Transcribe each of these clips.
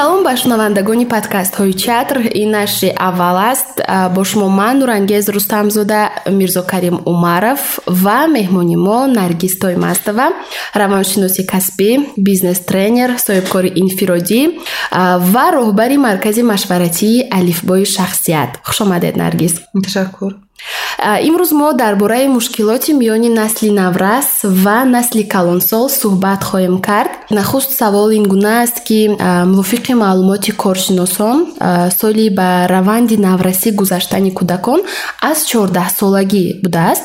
салом ба шунавандагони подкастҳои театр ин нашри аввал аст бо шумо ман нурангез рустамзода мирзо карим умаров ва меҳмони мо наргиз тоймастова раваншиноси касбӣ бизнес тренер соҳибкори инфиродӣ ва роҳбари маркази машваратии алифбои шахсият. Хуш омадед наргиз. Ташаккур имрӯз мо дар бораи мушкилоти миёни насли наврас ва насли калонсол суҳбат хоҳем кард. Нахуст савол ин гуна аст ки мувофиқи маълумоти коршиносон соли ба раванди наврасӣ гузаштани кӯдакон аз чордаҳсолагӣ будааст.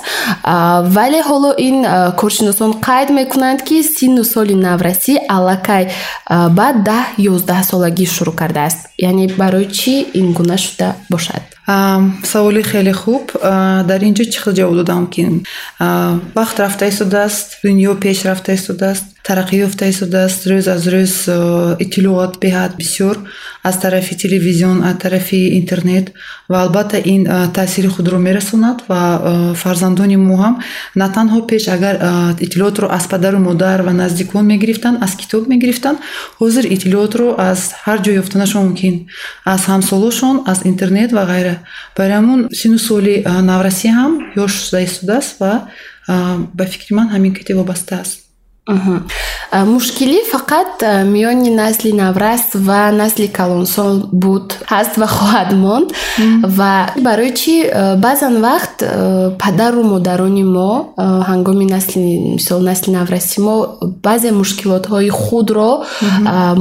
Вале ҳоло ин коршиносон қайд мекунанд ки синну соли наврасӣ аллакай ба даҳ ёздаҳсолагӣ шурӯъ кардааст? Яъне барои чӣ ин гуна шуда бошад саволи хеле хуб. Дар ин ҷо чӣ хел ҷавоб додам ки вақт рафта истодааст дунё пеш рафта истодааст тараққӣ ёфта истодааст рӯз аз рӯз иттилоот беҳад бисёр аз тарафи телевизион аз тарафи интернет ва албатта ин таъсири худро мерасонад ва фарзандони мо ҳам на танҳо пеш агар иттилоотро аз падару модар ва наздикон мегирифтанд аз китоб мегирифтанд ҳозир иттилоотро аз ҳар ҷо ёфтанашон мумкин. Аз ҳамсолошон аз интернет ва ғайра. Барои ҳамун сину соли наврасӣ ҳам ёш шуда истодааст ва ба фикри ман ҳамин кати вобаста аст мушкилӣ фақат миёни насли наврас ва насли калонсон буд ҳаст ва хоҳад монд. Ва барои чӣ баъзан вақт падару модарони мо ҳангоми насли мисол насли навраси мо баъзе мушкилотҳои худро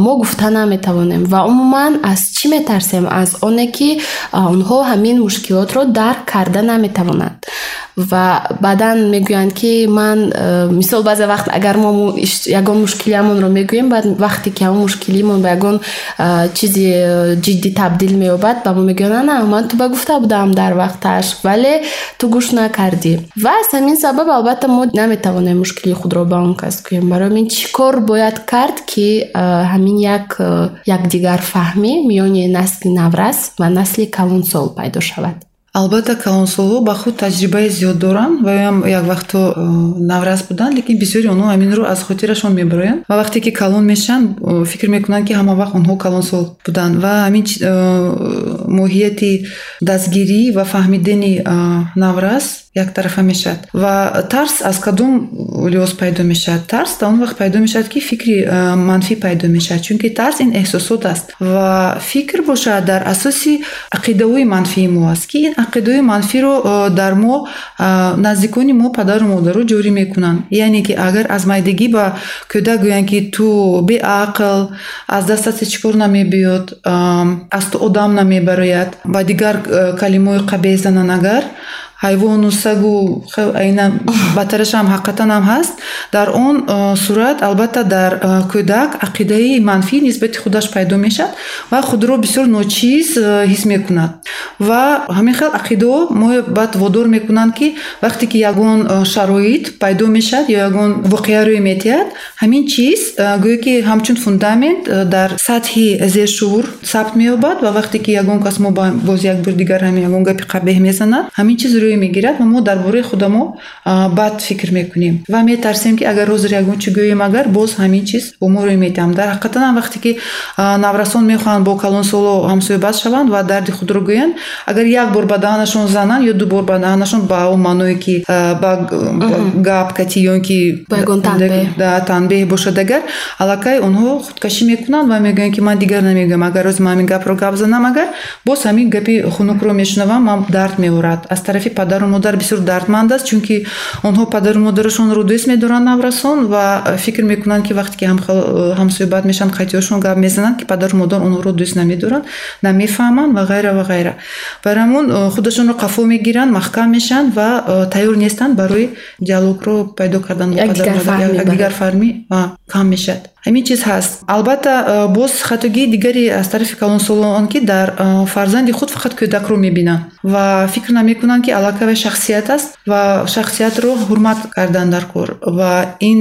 мо гуфта наметавонем. Ва умуман аз чӣ метарсем? Аз оне ки онҳо ҳамин мушкилотро дарк карда наметавонанд ва баъдан мегӯянд ки ман э, мисол баъзе вақт агар мо ягон мушкилиамонро мегӯем баъд вақте ки ҳамон мушкилимон ба ягон э, чизи э, ҷиддӣ табдил меёбад ба мо мегӯянд ана ман ту ба гуфта будам дар вақташ вале ту гӯш накардӣ ва аз ҳамин сабаб албатта мо наметавонем мушкилии худро ба он кас гӯем барои ин чӣ кор бояд кард ки ҳамин як якдигарфаҳмӣ миёни насли наврас ва насли калонсол пайдо шавад албатта калонсолҳо ба худ таҷрибаи зиёд доранд ва ям як вақто э, наврас буданд лекин бисёри онҳо ҳаминро аз хотирашон мебароянд. Ва вақте ки калон мешаванд э, фикр мекунанд ки ҳама вақт онҳо калонсол буданд ва ҳамин э, моҳияти дастгирӣ ва фаҳмидани наврас яктарафа мешавад. Ва тарс аз кадом лиҳоз пайдо мешавад? Тарс дар он вақт пайдо мешавад ки фикри манфӣ пайдо мешавад чунки тарс ин эҳсосот аст. Ва фикр бошад дар асоси ақидаҳои манфии мо аст ки ин ақидаҳои манфиро дар мо наздикони мо падару модаро ҷорӣ мекунанд. Яъне ки агар аз майдагӣ ба кӯдак гӯянд ки ту беақл аз дастат ҳеҷ кор намебиёд аз ту одам намебарояд ва дигар калимаҳои қабеҳ зананд агар ҳайвону сагу айна баттарашам ҳақиқатан ҳам ҳаст. Дар он э, сурат албатта дар э, кӯдак ақидаи манфӣ нисбати худаш пайдо мешавад ва худро бисёр ночиз э, ҳис мекунад. Ва ҳамин хел ақидаҳо мо баъд водор мекунанд ки вақте ки ягон шароит пайдо мешавад ё ягон воқеа рӯй метиҳад ҳамин чиз гӯё ки ҳамчун фундамент дар сатҳи зершур сабт меёбад ва вақте ки ягон кас мо боз як бор дигар ҳамин ягон гапи қабеҳ мезанад ҳамин чиз рӯй мегирад ва мо дар бораи худамо бад фикр мекунем. Ва метарсем ки агар ҳозир ягон чӣ гӯем агар боз ҳамин чиз бо мо рӯй медиҳам дар ҳақиқатан вақте ки наврасон мехоҳанд бо калонсоло ҳамсоҳибат шаванд ва дарди худро гӯянд агар як бор ба даҳанашон зананд ё ду бор ба даҳанашон ба он маъное ки ба гап кати ё ки танбеҳ бошад. Агар аллакай онҳо худкашӣ мекунанд ва мегӯянд ки ман дигар намегӯям агар рӯзи ман ҳамин гапро гап занам агар боз ҳамин гапи хунукро мешунавам ман дард меорад. Аз тарафи падару модар бисёр дардманд аст чунки онҳо падару модарашонро дӯст медоранд наврасон ва фикр мекунанд ки вақте ки ҳамсоҳибат мешаванд қайтиҳошон гап мезананд ки падару модар онҳоро дӯст намедоранд намефаҳманд ва ғайра ва ғайра. Барои ҳамун худашонро қафо мегиранд маҳкам мешаванд ва тайёр нестанд барои диалогро пайдо кардан якдигар фаҳмӣ кам мешавад ҳамин чиз ҳаст. Албатта боз хатогии дигари аз тарафи калонсолон он ки дар фарзанди худ фақат кӯдакро мебинанд ва фикр намекунанд ки аллакавай шахсият аст ва шахсиятро ҳурмат кардан дар кор ва ин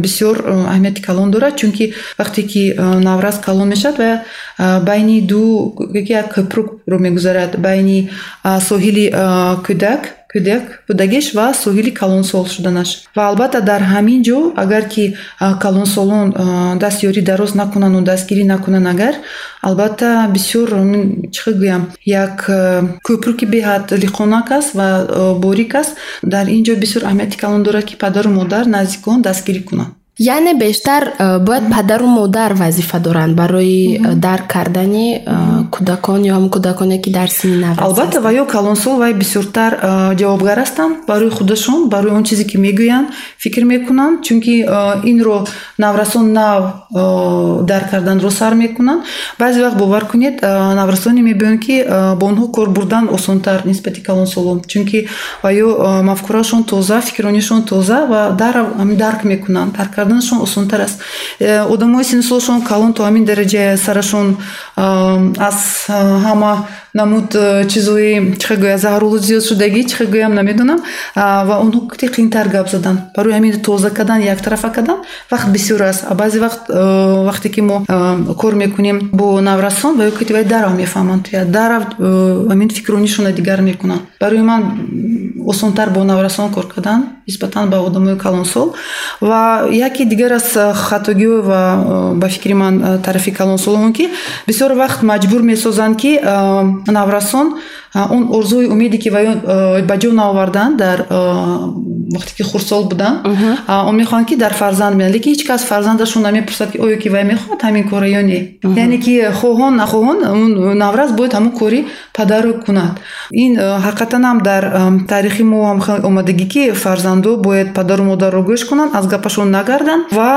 бисёр аҳамияти калон дорад чунки вақте ки наврас калон мешавад ва байни ду як көпрукро мегузарад байни соҳили кӯдак кӯдак будагиш ва соҳили калонсол шуданаш. Ва албатта дар ҳамин ҷо агар ки калонсолон дастёрӣ дароз накунану дастгирӣ накунанд агар албатта бисёр чӣ гӯям як кӯпру ки беҳад лиқонак аст ва борик аст дар ин ҷо бисёр аҳамияти калон дорад ки падару модар наздикон дастгирӣ кунанд яъне бештар э, бояд падару модар вазифа доранд барои э, дарк кардани э, кӯдакон ё ҳам кӯдаконе ки дар синни нав албатта ва ё калонсол вай бисёртар ҷавобгар ҳастанд барои худашон барои он чизе ки мегӯянд фикр мекунанд чунки инро наврасон нав дарк карданро сар мекунанд. Баъзе вақт бовар кунед наврасоне мебиёнд ки бо онҳо кор бурдан осонтар нисбати калонсолон чунки ва ё мафкурашон тоза фикронишон тоза ва дарк мекунанд. Карданашон осонтар аст. Э, одамои синнисолшон калон то ҳамин дараҷа сарашон аз ҳама намуд э, чизои чихе гӯя заҳрулу зиёд шудагӣ чихе гӯям намедонам ва онҳо кити қиинтар гап задан барои ҳамин тоза кардан яктарафа кардан вақт бисёр аст. Баъзе вақт э, вақте ки мо кор мекунем бо наврасон ва ё кити вай дарав мефаҳманд. Дарав ҳамин фикронишона дигар мекунанд барои ман осонтар бо наврасон кор кардан нисбатан ба одамои калонсол. Ва яке дигар аз хатогиҳо ва ба фикри ман тарафи калонсолон ки бисёр вақт маҷбур месозанд ки наврасон он орзуи умеде ки ба ҷо наоварданд дар вақте ки хурдсол буданд он мехоҳанд ки дар фарзанд биёнд лекин ҳеҷ кас фарзандашон намепурсад ки оё ки вай мехоҳад ҳамин кора ё не. Яъне ки хоҳон нахоҳон наврас бояд ҳамун кори падарро кунад. Ин ҳақиқатан ҳам дар таърихи мо ҳам омадагӣ ки фарзандо бояд падару модарро гӯш кунанд аз гапашон нагарданд ва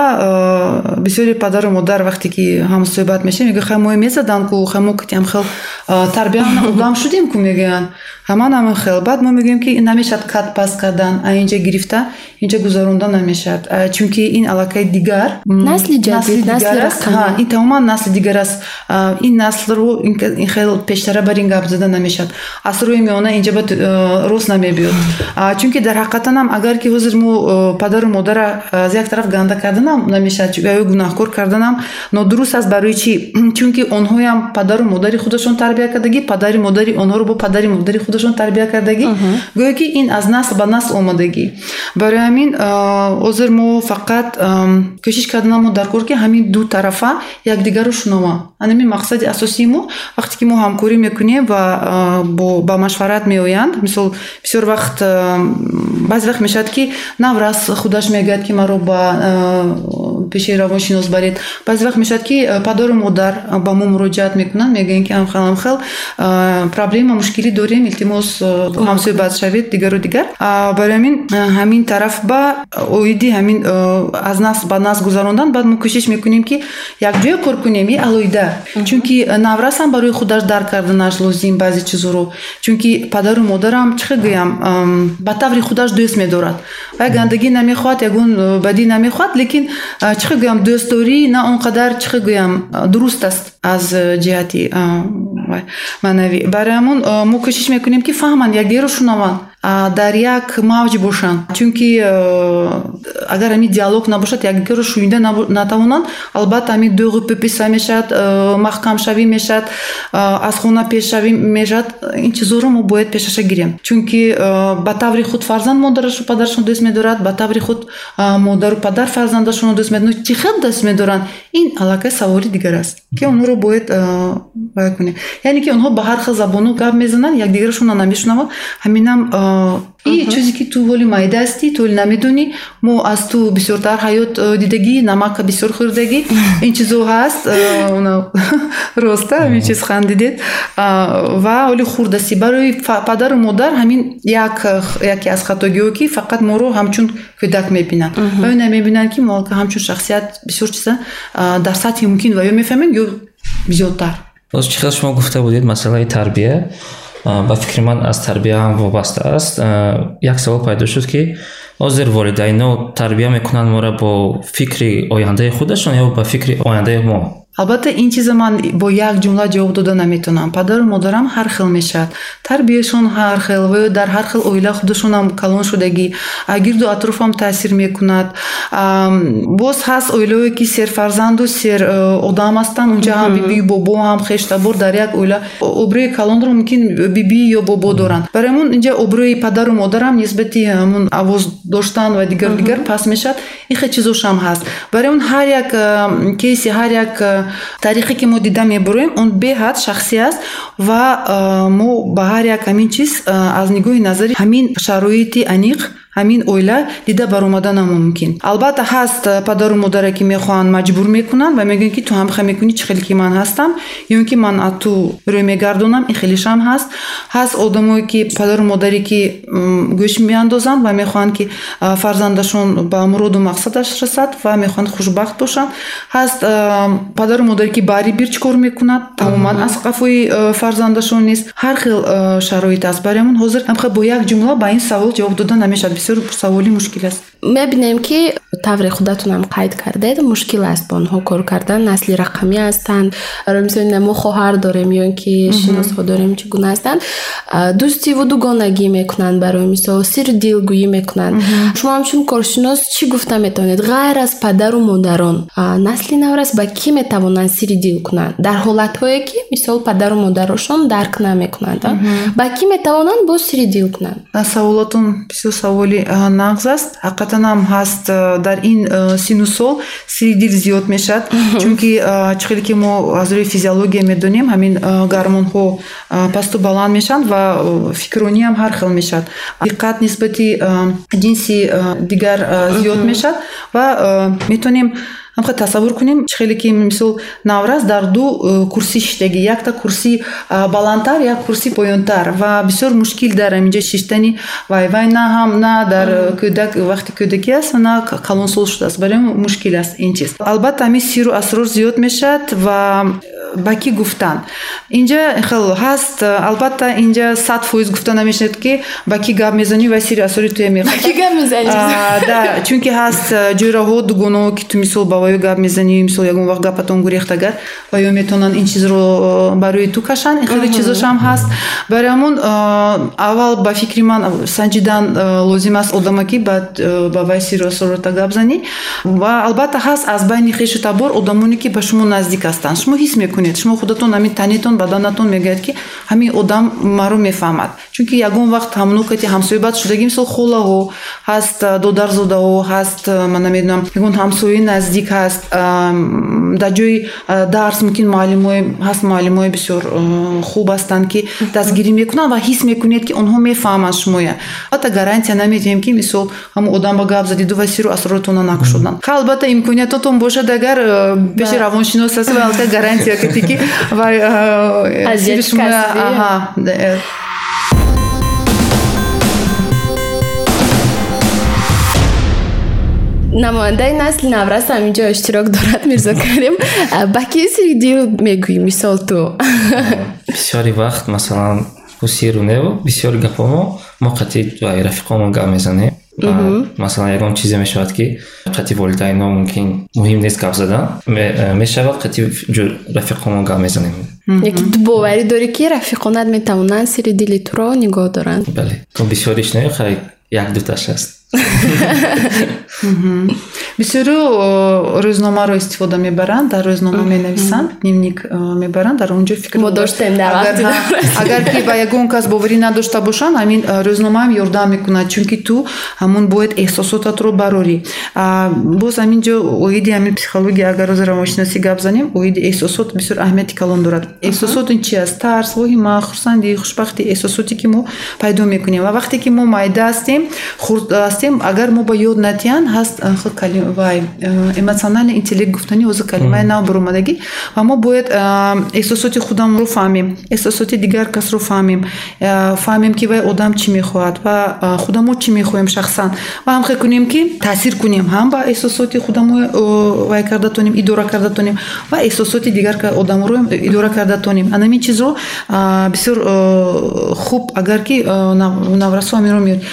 бисёри падару модар вақте ки ҳамсӯҳбат мешавем мегӯ хай моё мезаданд ку хай мо китиам хел тарбия одам шудем ку мегӯянд ҳаман ҳамин хел. Баъд мо мегӯем ки намешавад кат паст кардан аинҷа гирифта инҷа гузаронда намешавад. Чунки ин аллакай дигар насли ҷадид ин тамоман насли дигар аст. Ин наслро хел пештара бар ин гап зада намешавад. Аз рӯи миёна инҷа ба рост намебиёд. Чунки дар ҳақиқатанам агар ки ҳозир мо падару модара аз як тараф ганда карданам намешавад ё гунаҳкор карданам нодуруст аст барои чӣ? Чунки онҳоям падару модари худашон тарбия кардагӣ падари модари онҳоро бо падари модари худашон худашон тарбия кардагӣ гӯё ки ин аз насл ба насл омадагӣ барои ҳамин ҳозир мо фақат кӯшиш карданамо дар кор ки ҳамин ду тарафа якдигарро шунова ҳамин мақсади асосии мо вақте ки мо ҳамкорӣ мекунем ва ба машварат меоянд мисол бисёр вақт баъзе вақт мешавад ки наврас худаш мегӯяд ки маро ба пеши равоншинос баред. Баъзе вақт мешавад ки падару модар ба мо муроҷиат мекунанд мегӯянд ки амхел амхел проблема мушкилӣ дорем илтимос ҳамсӯҳбат шавед дигару дигар. Барои ҳамин ҳамин тараф ба оиди ҳамин аз насл ба насл гузарондан баъд мо кӯшиш мекунем ки якҷоя кор кунем и алоҳида чунки наврасам барои худаш дарк карданаш лозим баъзе чизоро. Чунки падару модарам чӣ гӯям ба таври худаш дӯст медорад. Вай гандагӣ намехоҳад ягон бадӣ намехоҳад лекин чӣ гӯям? Дӯстдорӣ на он қадар чӣ гӯям? Дуруст аст аз ҷиҳати маънавӣ барои ҳамон мо кӯшиш мекунем ки фаҳманд якдигарро шунаванд дар як мавҷ бошанд. Чунки агар ҳамин диалог набошад якдигарро шунида натавонанд албатта ҳамин дуғи пӯписа мешавад маҳкамшавӣ мешавад аз хона пешшавӣ мешавад. Ин чизоро мо бояд пешаша гирем. Чунки ба таври худ фарзанд модарашу падарашон дӯст медорад ба таври худ модару падар фарзандашонро дӯст медорад. Чӣ хел дӯст медоранд? Ин аллакай саволи дигар аст ки онҳоро бояд кунем. Яъне ки онҳо ба ҳар хел забону гап мезананд якдигарашонро намешунаванд ҳаминам и чизе ки ту воли майда ҳастӣ ту намедонӣ мо аз ту бисёртар ҳаёт э, дидагӣ намака бисёр хӯрдагӣ. Ин чизо ҳаст э, роста ҳамин чиз хандидед. Ва ҳоли хурдастӣ барои падару модар ҳамин яке аз хатогиҳо ки фақат моро ҳамчун кӯдак мебинанд. Ва ё намебинанд ки мо ҳамчун шахсият бисёр чиза дар сатҳи мумкин ва ё мефаҳмем ё зиёдтар боз чӣ хел шумо гуфта будед? Масъалаи тарбия ба фикри ман аз тарбия ҳам вобаста аст. Як савол пайдо шуд ки ҳозир волидайно тарбия мекунанд моро бо фикри ояндаи худашон ё ба фикри ояндаи мо албатта ин чиза ман бо як ҷумла ҷавоб дода наметавонам падару модарам ҳар хел мешавад. Тарбияшон ҳар хел ва дар ҳар хел оила худашонам калон шудагӣ. Гирду атрофам таъсир мекунад. Боз ҳаст оилае ки серфарзанду сер одам ҳастанд. Унҷа ҳам бибию бобо ҳам хештабор дар як оила. Обрӯи калонро мумкин бибӣ ё бобо доранд. Барои ҳамун инҷа обрӯи падару модарам нисбати ҳамун авоз доштан ва дигар дигар паст мешавад. Ин хел чизошам ҳаст. Барои ҳамун ҳар як кейси ҳар як тариқе ки мо дида мебароем он беҳад шахсӣ аст ва мо ба ҳар як ҳамин чиз аз нигоҳи назари ҳамин шароити аниқ ҳамин оила дида баромадан мумкин албатта ҳаст падару модаре ки мехоҳанд маҷбур мекунанд ва мегӯянд ки ту ҳамиха мекунӣ чӣ хеле ки ман ҳастам ё ки ман аз ту рӯй мегардонам ин хелешам ҳаст. Ҳаст одамое ки падару модаре ки гӯш меандозанд ва мехоҳанд ки фарзандашон ба муроду мақсадаш расад ва мехоҳанд хушбахт бошанд. Ҳаст падару модаре ки баҳри бир чӣ кор мекунад? Тамоман аз қафои фарзандашон нест ҳар хел шароит аст барои ҳамон ҳозир ҳамха бо як ҷумла ба ин савол ҷавоб дода намешавад. Бисёр саволи мушкил аст. Мебинем ки тавре худатонам қайд кардед? Мушкил аст бо онҳо кор кардан. Насли рақамӣ ҳастанд. Мисоли мо хоҳар дорем ё ки шиносҳо дорем чӣ гуна ҳастанд. Дӯстиву дугонагӣ мекунанд барои мисол сиру дилгӯӣ мекунанд. Шумо ҳамчун коршинос чӣ гуфта метавонед? Ғайр аз падару модарон. Насли наврас ба кӣ метавонанд сири дил кунанд дар ҳолатҳое ки мисол падару модарошон дарк намекунанд ба кӣ метавонанд боз сири дил кунанд саволотон бисёр саволи нағз аст. Ҳақиқатан ҳам ҳаст дар ин сину сол сири дил зиёд мешавад. Чунки чӣ хеле ки мо аз рӯи физиология медонем ҳамин гармонҳо пасту баланд мешаванд ва фикрронӣ ҳам ҳар хел мешавад. Диққат нисбати ҷинси дигар зиёд мешавад ва метавонем ҳамха тасаввур кунем хеле ки мисол наврас дар ду э, курсӣ шиштагӣ. Якта курсӣ баландтар як курсӣ поёнтар. Ва бисёр мушкил дар ҳаминҷо шиштани вай вай на ҳам на дар кӯдак вақти кӯдакӣ аст на калонсол шудааст. Барои мушкил аст ин чиз албатта ҳамин сиру асрор зиёд мешавад ва ба кӣ гуфтан? Инҷа хел ҳаст. Албатта инҷа сад фоиз гуфта намешавад ки ба кӣ гап мезанӣ ва сири асрори туя мехоҳад. Чунки ҳаст ҷӯраҳо дугонаҳо ки ту мисол ба ваё гап мезанӣ мисол ягон вақт гапатон гурехтагар ва ё метавонанд ин чизро барои ту кашанд ин хеле чизошам ҳаст. Барои ҳамун аввал ба фикри ман санҷидан лозим аст одама ки ба вай сиру асророта гап занӣ. Ва албатта ҳаст аз байни хешу табор одамоне ки ба шумо наздик ҳастанд. Шумо ҳис мекунед мекунед. Шумо худатон ҳамин танитон баданатон мегӯяд ки ҳамин одам маро мефаҳмад. Чунки ягон вақт ҳамнокати ҳамсоҳибат шудагӣ мисол холаҳо ҳаст додарзодаҳо ҳаст ман намедонам ягон ҳамсояи наздик ҳаст. Дар ҷои дарс мумкин муаллимое ҳаст муаллимои бисёр хуб ҳастанд ки дастгирӣ мекунанд ва ҳис мекунед ки онҳо мефаҳманд шумоя. Албатта гарантия намедиҳем ки мисол ҳамн одам ба гап задиду ва сиру асроротона накушоданд албатта имкониятотон бошад агар пеши равоншинос ҳаст албатта гарантия критики ва намояндаи насли наврас ҳам инҷо иштирок дорад мирзо карим. Ба ки сири дил мегӯӣ мисол ту? Бисёри вақт масалан ҳусиру неву бисёри гапомо мо қатъи рафиқомо гап мезанем масалан ягон чизе мешавад ки қатъи волидайно мумкин муҳим нест гап задан э, мешавад қатъи рафиқомо гап мезанем. Яки ту боварӣ дорӣ ки рафиқонат метавонанд сири дили туро нигоҳ доранд? Бале то бисёриш не хай як дуташ аст бисёру рӯзномаро истифода мебаранд дар рӯзнома менависанд дневник мебаранд дар онҷо фикрмо доштем агар ки ба ягон кас боварӣ надошта бошанд ҳамин рӯзномаам ёрдам мекунад чунки ту ҳамун бояд эҳсосотатро барорӣ. Боз ҳамин ҷо оиди ҳамин психология агар рози равоншиносӣ гап занем оиди эҳсосот бисёр аҳамияти калон дорад. Эҳсосот ин чи аст? Тарс воҳима хурсандӣ хушбахтӣ эҳсосоте ки мо пайдо мекунем. Ва вақте ки мо майда ҳастем хурд ҳастем агар мо ба ёд натиҳанд ҳаст вай эмоциональный интеллект гуфтани ҳозир калимаи нав баромадагӣ. Ва мо бояд эҳсосоти худамро фаҳмем эҳсосоти дигар касро фаҳмем фаҳмем ки вай одам чӣ мехоҳад ва худамо чӣ мехоҳем шахсан. Ва ҳамхе кунем ки таъсир кунем ҳам ба эҳсосоти худамо вай карда тонем идора карда тонем ва эҳсосоти дигар одамро идора карда тонем анамин чизро бисёр хуб агар ки наврасо амиро меёрд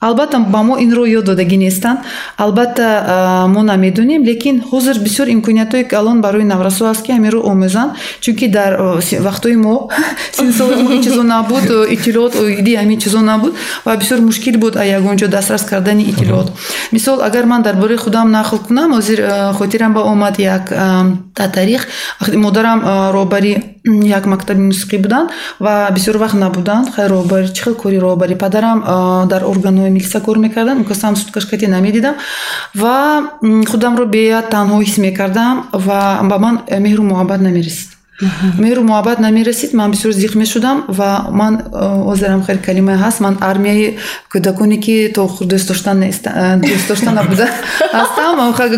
албатта ба мо инро ёд додагӣ нестанд. Албатта мо намедонем лекин ҳозир бисёр имкониятҳое алон барои наврасо ҳаст ки ҳамеро омӯзанд чунки дар вақтҳои мо синсоли мо ин чизо набуд иттилоот оиди ҳамин чизо набуд ва бисёр мушкил буд ягонҷо дастрас кардани иттилоот. Мисол агар ман дар бораи худам нақл кунам ҳозир хотирам ба омад як тарих вақти модарам роҳбари як мактаби мусиқӣ буданд ва бисёр вақт набуданд. Хай роҳбарӣ чӣ хел кори роҳбарӣ падарам дар органҳои милиса кор мекарданд мукасам суткашкатӣ намедидам ва худамро беяд танҳо ҳис мекардам ва ба ман меҳру муҳаббат намерасид меҳру муҳаббат намерасид ман бисёр зиқ мешудам ва ман ҳозирам хеле калимае ҳаст. Ман армияи кӯдаконе ки то дӯст доштан дӯст дошта набуда ҳастам.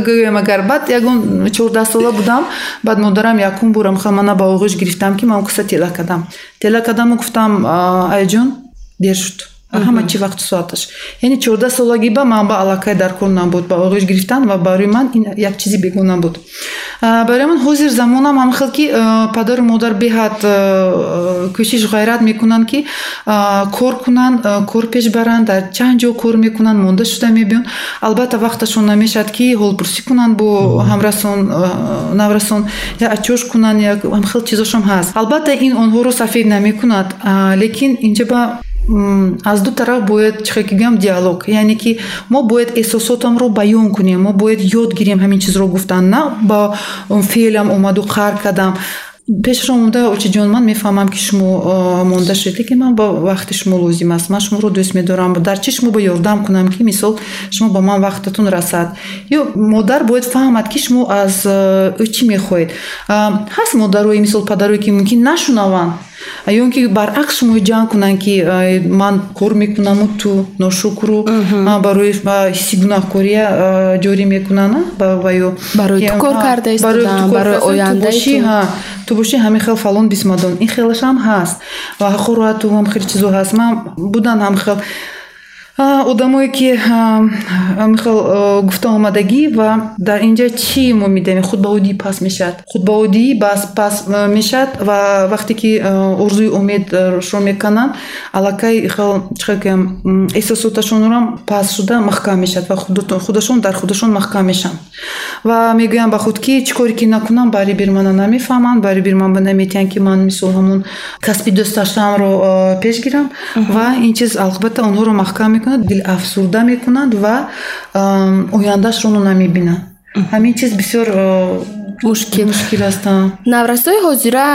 Гӯям агар баъд ягон чордаҳ сола будам баъд модарам якум бора мана ба оғӯш гирифтам ки ман куса тела кардам. Тела кардаму гуфтам айҷон дер шуд ҳама чӣ вақту соаташ? Яъне чордаҳсолагӣ ба ман ба аллакай дар кор набуд ба оғӯш гирифтан ва барои ман ин як чизи бегона буд барои ман ҳозир замонам ҳамхел ки падару модар беҳад кӯшиш ғайрат мекунанд ки кор кунанд кор пеш баранд дар чанд ҷо кор мекунанд монда шуда мебиёнд. Албатта вақташон намешавад ки ҳолпурсӣ кунанд бо ҳамрасон наврасон я ачош кунанд як ҳамхел чизошам ҳаст. Албатта ин онҳоро сафед намекунад лекин инҷа ба аз ду тараф бояд чихе ки гӯям диалог. Яъне ки мо бояд эҳсосотамро баён кунем мо бояд ёд гирем ҳамин чизро гуфтан. На ба феълам омаду қар кардам. Пешро омода очиҷон ман мефаҳмам ки шумо монда шудед лекин ман ба вақти шумо лозим аст. Ман шуморо дӯст медорам. Дар чӣ шумо ба ёрдам кунам? Ки мисол шумо ба ман вақтатон расад. Ё модар бояд фаҳмад ки шумо аз ӯ чӣ мехоҳед ҳаст модарои мисол падарое ки мумкин нашунаванд ё ки баръакс шумо ҷанг кунанд ки ман кор мекунаму ту ношукру барои ҳисси гунаҳкория ҷорӣ мекунанд барои ту кор карда истодам барои ояндаи ту бошӣ ҳамин хел фалон бисмадон. Ин хелашам ҳаст ва ҳақорату ҳам хеле чизо ҳаст. Ман буданд ҳам хел одамое ки михел гуфтаомадагӣ ва дар инҷа чӣ мо медонем худбаодӣ пас мешавад. Худбаодӣ бас пас мешавад ва вақте ки орзуи умедшро мекунанд аллакай чихгӯям эҳсосоташонрам пас шуда маҳкам мешавад ва худашон дар худашон маҳкам мешаванд. Ва мегӯям ба худ ки чӣ коре ки накунам барибир мана намефаҳманд барибир ман наметиҳанд ки ман мисол ҳамон касби дӯстдаштаамро пеш гирам. Ва ин чиз албатта онҳоро маҳкам мекунад дилафсурда мекунанд ва ояндаашро намебинанд ҳамин чиз бисёр мушкил мушкил ҳастанд? Наврасои ҳозира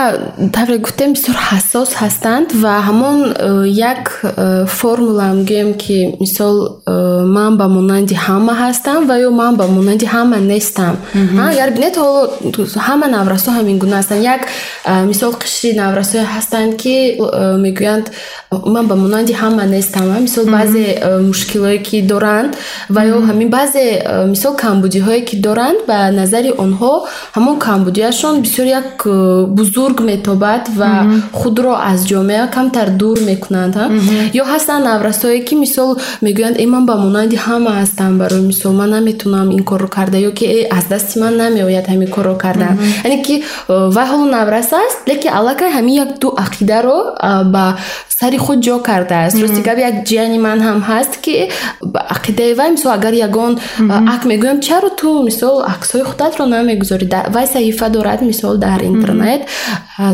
тавре гуфтем бисёр ҳассос ҳастанд ва ҳамон э, як э, формула гӯем ки мисол э, ман ба монанди ҳама ҳастам ва ё ман ба монанди ҳама нестам. Агар бинед ҳоло ҳама наврасо ҳамин гуна ҳастанд. Як мисол қишри наврасое ҳастанд ки мегӯянд ман ба монанди ҳама нестам мисол баъзе мушкилое ки доранд ва ё ҳамин баъзе мисол камбудиҳое ки доранд ба назари онҳо ҳамон камбудиашон бисёр як э, бузург метобад ва худро аз ҷомеа камтар дур мекунанд ё ҳастанд наврасое ки мисол мегӯянд э ман ба монанди ҳама ҳастам барои мисол ман наметунам ин корро карда ё ки э аз дасти ман намеояд ҳамин корро кардан яъне ки э, вай ҳоло навраса аст лекин аллакай ҳамин як ду ақидаро ба сари худ ҷо кардааст. Рости гап як ҷияни ман ҳам ҳаст ки ақидаи вай мисол агар ягон ак мегӯям чаро ту мисол аксҳои худатро намегузорӣ вай саҳифа дорад мисол дар интернет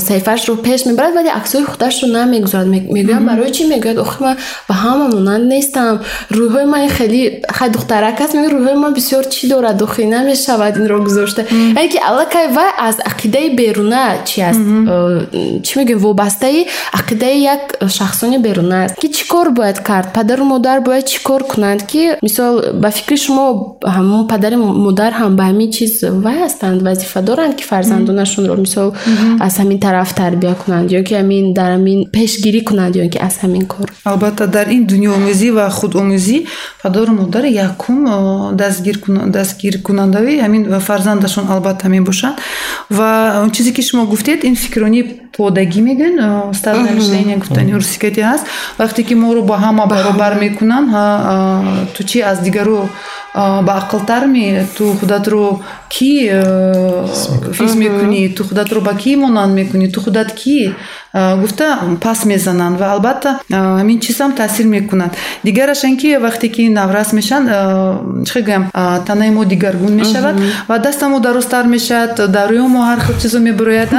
саҳифаашро пеш мебарад вале аксҳои худашро намегузорад. Мегӯям барои чӣ мегӯяд? Охир ман ба ҳама монанд нестам. Рӯйҳои ман хеле хай духтарак аст мег рӯйҳои ман бисёр чӣ дорад? Охир намешавад инро гузошта. Яъне ки аллакай вай аз ақидаи беруна чи аст? Чӣ мегӯем вобастаи ақидаи як шахсони беруна аст. Ки чӣ кор бояд кард? Падару модар бояд чӣ кор кунанд? Ки мисол ба фикри шумо ҳамон падари модар ҳам ба ҳамин чиз вай ҳастанд вазифа доранд ки фарзандонашонро мисол аз ҳамин тараф тарбия кунанд ё ки ҳамин дар ҳамин пешгирӣ кунанд ё ки аз ҳамин кор. Албатта дар ин дунёомӯзӣ ва худомӯзӣ падару модар якум дастгиркунандаи ҳамин фарзандашон албатта мебошанд. Ва он чизе ки шумо гуфтед ин фикрёни подагӣ мегӯянд ставнамишления гуфтани русикати ҳаст. Вақте ки моро ба ҳама баробар мекунанд ту чӣ аз дигару ба ақлтарми ту худатро кӣ фис мекунӣ? Ту худатро ба кӣ монанд мекунӣ? Ту худат кӣ? Гуфта пас мезананд ва албатта ҳамин чизам таъсир мекунад. Дигараш ин ки вақте ки наврас мешаванд чӣ гӯям танаи мо дигаргун мешавад ва дастамо дарозтар мешавад дар рӯи мо ҳар хел чизо мебурояд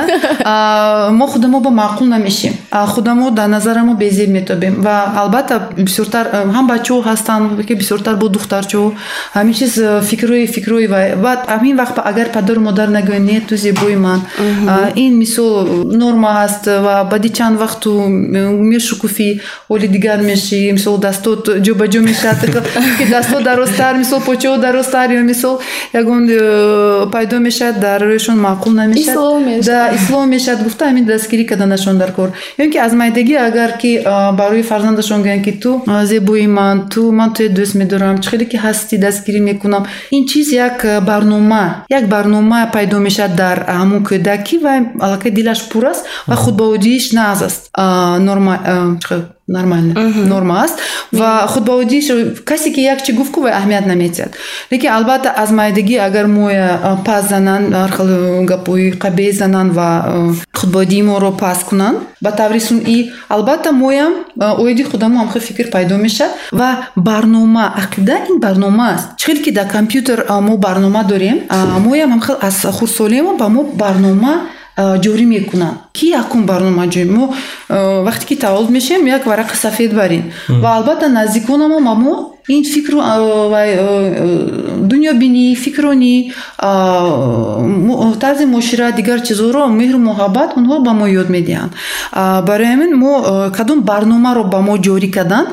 мо худамо ба маъқул намешем худамо дар назари мо безеб метобем ва албатта бисёртар ҳам бачаҳо ҳастанд ки бисёртар бо духтарчаҳо ҳамин чиз фикрҳои фикрҳои вай ва ҳамин вақт агар падару модар нагӯянд не ту зебои ман. Ин мисол норма ҳаст ва баъди чанд вақту мешукуфӣ ҳоли дигар мешӣ мисол дастот ҷобаҷо мешавад ки дастҳо дарозтар мисол почаҳо дарозтар ё мисол ягон э, пайдо мешавад дар рӯяшон маъқул намешавад. Ислом мешавад. Гуфта ҳамин дастгирӣ карданашон дар кор. Ё ки аз майдагӣ агар ки барои фарзандашон гӯянд ки ту зебои ман ту ман туе дӯст медорам чӣ хеле ки ҳастӣ дастгирӣ мекунам. Ин чиз як барнома як барнома пайдо мешавад дар ҳамон кӯдак ки вай аллакай дилаш пур аст ва худбаудӣ худбаудииш на аз нормально норма аст ва худбаудииш касе ки як чи гуфт ку вай аҳамият намедиҳад лекин албатта аз майдагӣ агар моя пас зананд ҳархел гапҳои қабеҳ зананд ва худбаудии моро паст кунанд ба таври сунъӣ албатта моям оиди худамо ҳамхел фикр пайдо мешавад. Ва барнома ақида ин барнома аст. Чӣ хеле ки дар компютер мо барнома дорем моям ҳамхел аз хурдсолиамо ба мо барнома ҷорӣ мекунанд ки якум барнома ҷорӣ мо вақте ки таваллуд мешавем як варақи сафед барем ва албатта наздиконамо ба мо ин фикру дунёбинӣ фикрронӣ тарзи муошират дигар чизҳоро меҳру муҳаббат онҳо ба мо ёд медиҳанд. Барои ҳамин мо кадом барномаро ба мо ҷорӣ карданд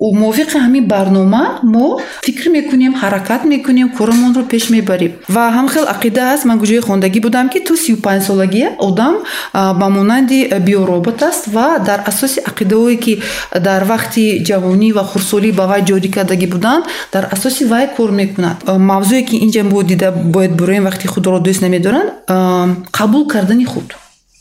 мувофиқи ҳамин барнома мо фикр мекунем ҳаракат мекунем коромонро пеш мебарем. Ва ҳамхел ақида аст ман гуҷои хондагӣ будам ки ту сию панҷсолагӣ одам ба монанди биоробот аст ва дар асоси ақидаҳое ки дар вақти ҷавонӣ ва хурдсолӣ ба вай ҷорӣ кардагӣ буданд дар асоси вай кор мекунад. Мавзӯе ки инҷа мо дида бояд буроем вақти худро дӯст намедоранд қабул кардани худ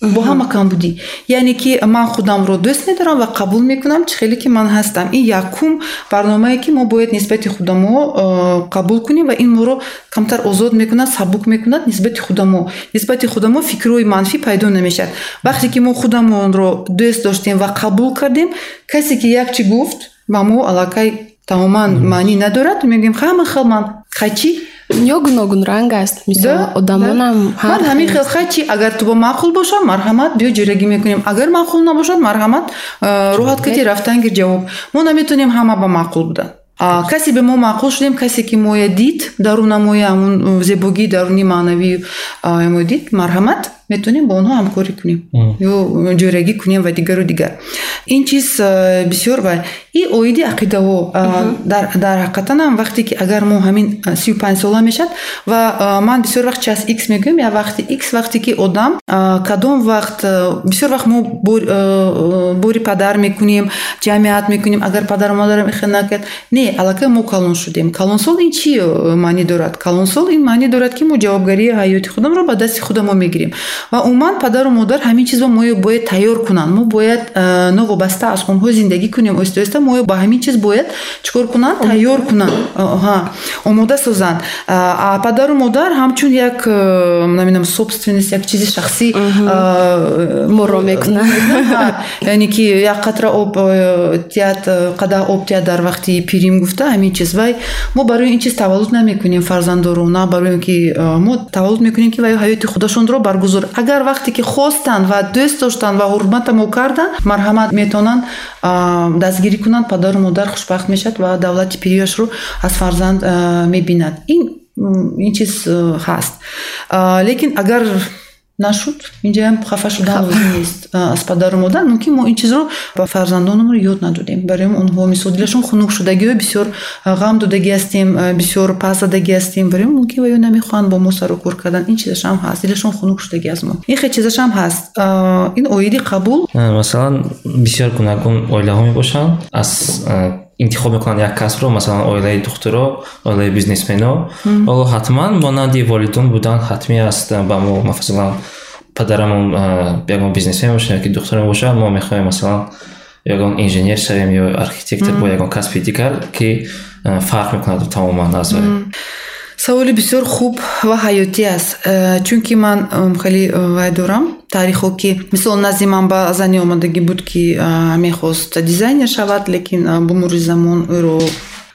бо ҳама камбудӣ яъне ки ман худамро дӯст медорам ва қабул мекунам чӣ хеле ки ман ҳастам. Ин якум барномае ки мо бояд нисбати худамо э, қабул кунем ва ин моро камтар озод мекунад сабук мекунад нисбати худамо нисбати худамо фикрҳои манфӣ пайдо намешавад. Вақте ки мо худамонро дӯст доштем ва қабул кардем касе ки як чӣ гуфт ба мо аллакай тамоман маънӣ надорад мегӯем ҳама хел ман хайчӣ ё гуногун ранг аст мисол одамонам ман ҳамин хел хайчи агар ту бо маъқул бошад марҳамат биё ҷойрагӣ мекунем. Агар маъқул набошад марҳамат роҳат кати рафтан гир ҷавоб. Мо наметавонем ҳама ба маъқул будан касе бе мо маъқул шудем касе ки моя дид дарунамои ҳамун э, зебогии дарунӣ маънавӣ мо дид марҳамат метавонем бо онҳо ҳамкорӣ кунем. Ё ҷойрагӣ кунем ва дигару дигар. Ин чиз э, бисёр ва и оиди ақидаҳо дар ҳақиқатанам вақте ки агар мо ҳамин сию панҷ сола мешавад ва ман бисёр вақт час икс мегӯям я вақти икс вақте ки одам кадом вақт бисёр вақт мо бори падар мекунем ҷамъият мекунем агар падару модарам ихел накард. Не аллакай мо калон шудем. Калонсол ин чӣ маънӣ дорад? Калонсол ин маънӣ дорад ки мо ҷавобгарии ҳаёти худамро ба дасти худамо мегирем ва умуман падару модар ҳамин чизро мо бояд тайёр кунанд. Мо бояд э, новобаста аз онҳо зиндагӣ кунем. Оҳиста оҳиста мо ба ҳамин чиз бояд чикор кунанд тайёр кунанд. Омода созанд. Падару модар ҳамчун як э, намедонам собственность як чизи шахсӣ э, моро мекунанд яъне ки як қатра об тият қадаҳ об тият дар вақти пирим гуфта ҳамин чиз. Вай мо барои ин чиз таваллуд намекунем фарзандоро на барои ки мо таваллуд мекунем ки вай ҳаёти худашонро баргузор агар вақте ки хостанд ва дӯст доштанд ва ҳурматамо карданд марҳамат метавонанд дастгирӣ кунанд падару модар хушбахт мешавад ва давлати пирияшро аз фарзанд мебинад. Ин ин чиз ҳаст. Лекин агар нашуд. Инҷаам хафа шудан лозим нест аз падару модар мумкин мо ин чизро ба фарзандонамро ёд надодем. Барои онҳо мисол дилашон хунук шудагиҳо бисёр ғам додагӣ ҳастем бисёр пас задагӣ ҳастем. Барои мумкин ва ё намехоҳанд бо мо сару кор кардан ин чизашам ҳаст. Дилашон хунук шудагӣ аз мо. Ин хел чизашам ҳаст. Ин оиди қабул? Масалан бисёр гуногун оилаҳо мебошанд. Аз интихоб мекунанд як касбро масалан оилаи духтуро оилаи бизнесмено. Оло ҳатман монанди волидон будан ҳатмӣ аст ба мо мафазалан падарамон ягон бизнесмен бошад яки духтурам бошад мо мехоҳем масалан ягон инженер шавем ё архитектор бо ягон касби дигар ки фарқ мекунад тамоман аз саволи бисёр хуб ва ҳаётӣ аст. Чунки ман хеле вай дорам таърихо ки мисол назди ман ба зани омадагӣ буд ки мехост дизайнер шавад лекин ба мурри замон ӯро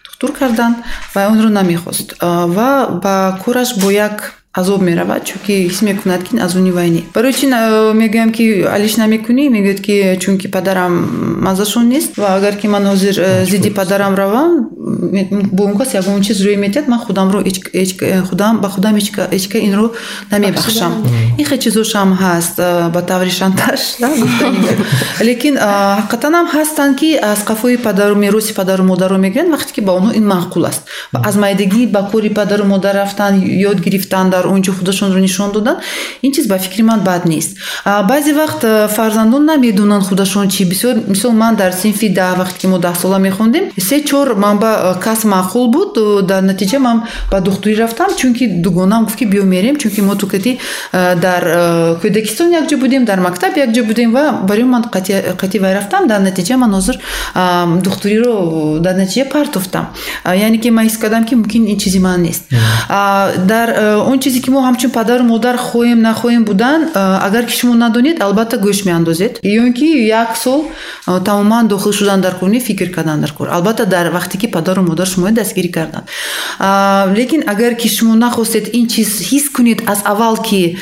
духтур кардан ва онро намехост. Ва ба кораш бо як азоб меравад чунки ҳис мекунад ки аз уни вай не барои чи мегӯям ки алиш намекунӣ мегӯяд ки чунки падарам маззашон нест ва агар ки ман ҳозир э, зидди падарам равам бо он кас ягон чиз рӯй метиҳад ман худамро худам ба худам ҳечка инро намебахшам. Ин хел чизошам ҳаст э, ба таври шантаж лекин э, ҳақиқатанам ҳастанд ки аз қафои падару мероси падару модарро мегиранд вақте ки ба онҳо ин маъқул аст. Аз майдагӣ ба кори падару модар рафтан ёд гирифтан дар онҷо худашонро нишон додан ин чиз ба фикри ман бад нест. Баъзе вақт э, фарзандон намедонанд худашон чи бисёр мисол ман дар синфи да вақте ки мо даҳсола мехондем се чор манба э, кас маъқул буд дар натиҷа ман ба духтурӣ рафтам чунки дугонам гуфт ки биё мерем чунки мо тукати э, дар кӯдакистон якҷо будем дар мактаб якҷо будем ва барои ман қатъи вай рафтам дар натиҷа ман ҳозир духтуриро дар натиҷа партофтам. Яъне ки ман ҳис кардам ки мумкин ин чизи ман нест. Дар он чизе ки мо ҳамчун падару модар хоҳем нахоҳем будан агар ки шумо надонед албатта гӯш меандозед. Ё ин ки як сол тамоман дохил шудан дар кор не фикр кардан дар кор албатта дар вақте ки падару модар шуморо дастгирӣ карданд. Лекин агар ки шумо нахостед ин чиз ҳис кунед аз аввал ки